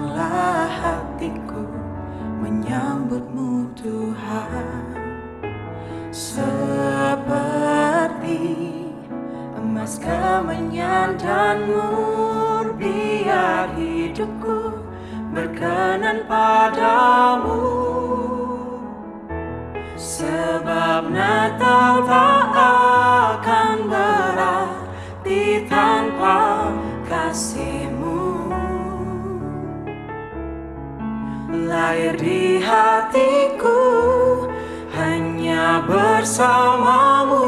hatiku menyambutmu Tuhan. Seperti emas kemenyan dan mur Biar hidupku berkenan padamu. Sebab Natal tak akan berarti tanpa Lahir di hatiku hanya bersamamu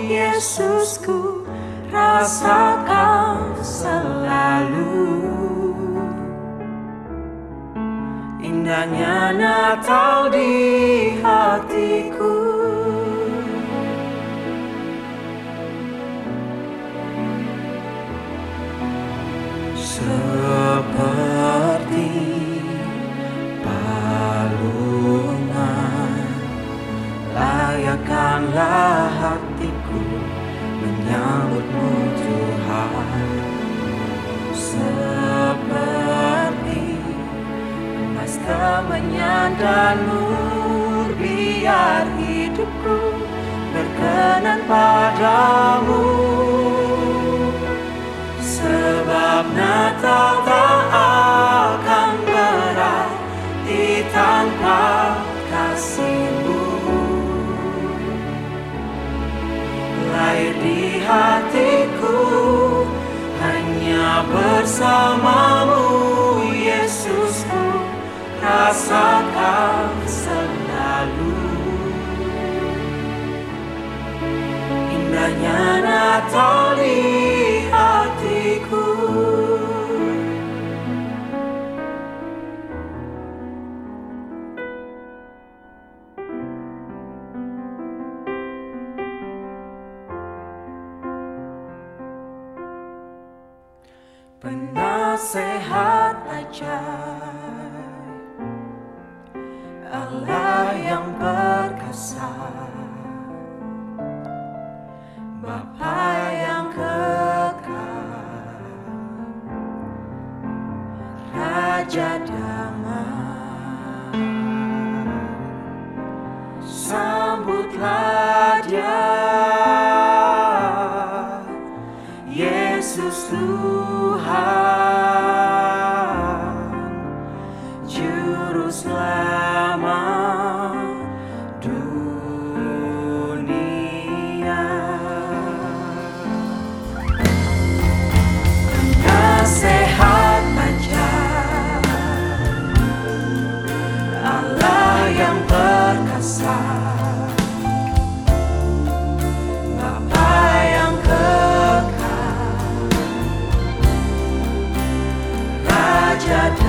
Yesusku rasakan selalu. Indahnya Natal di hatiku dan Biar hidupku berkenan padamu. Sebab Natal tak akan berarti tanpa kasihmu. Lahir di hatiku hanya bersamamu Natal di hatiku. Penasehat ajaib Allah yang perkasa Raja damai Sambutlah dia. Yesus Tuhan Juru selamat Georgia.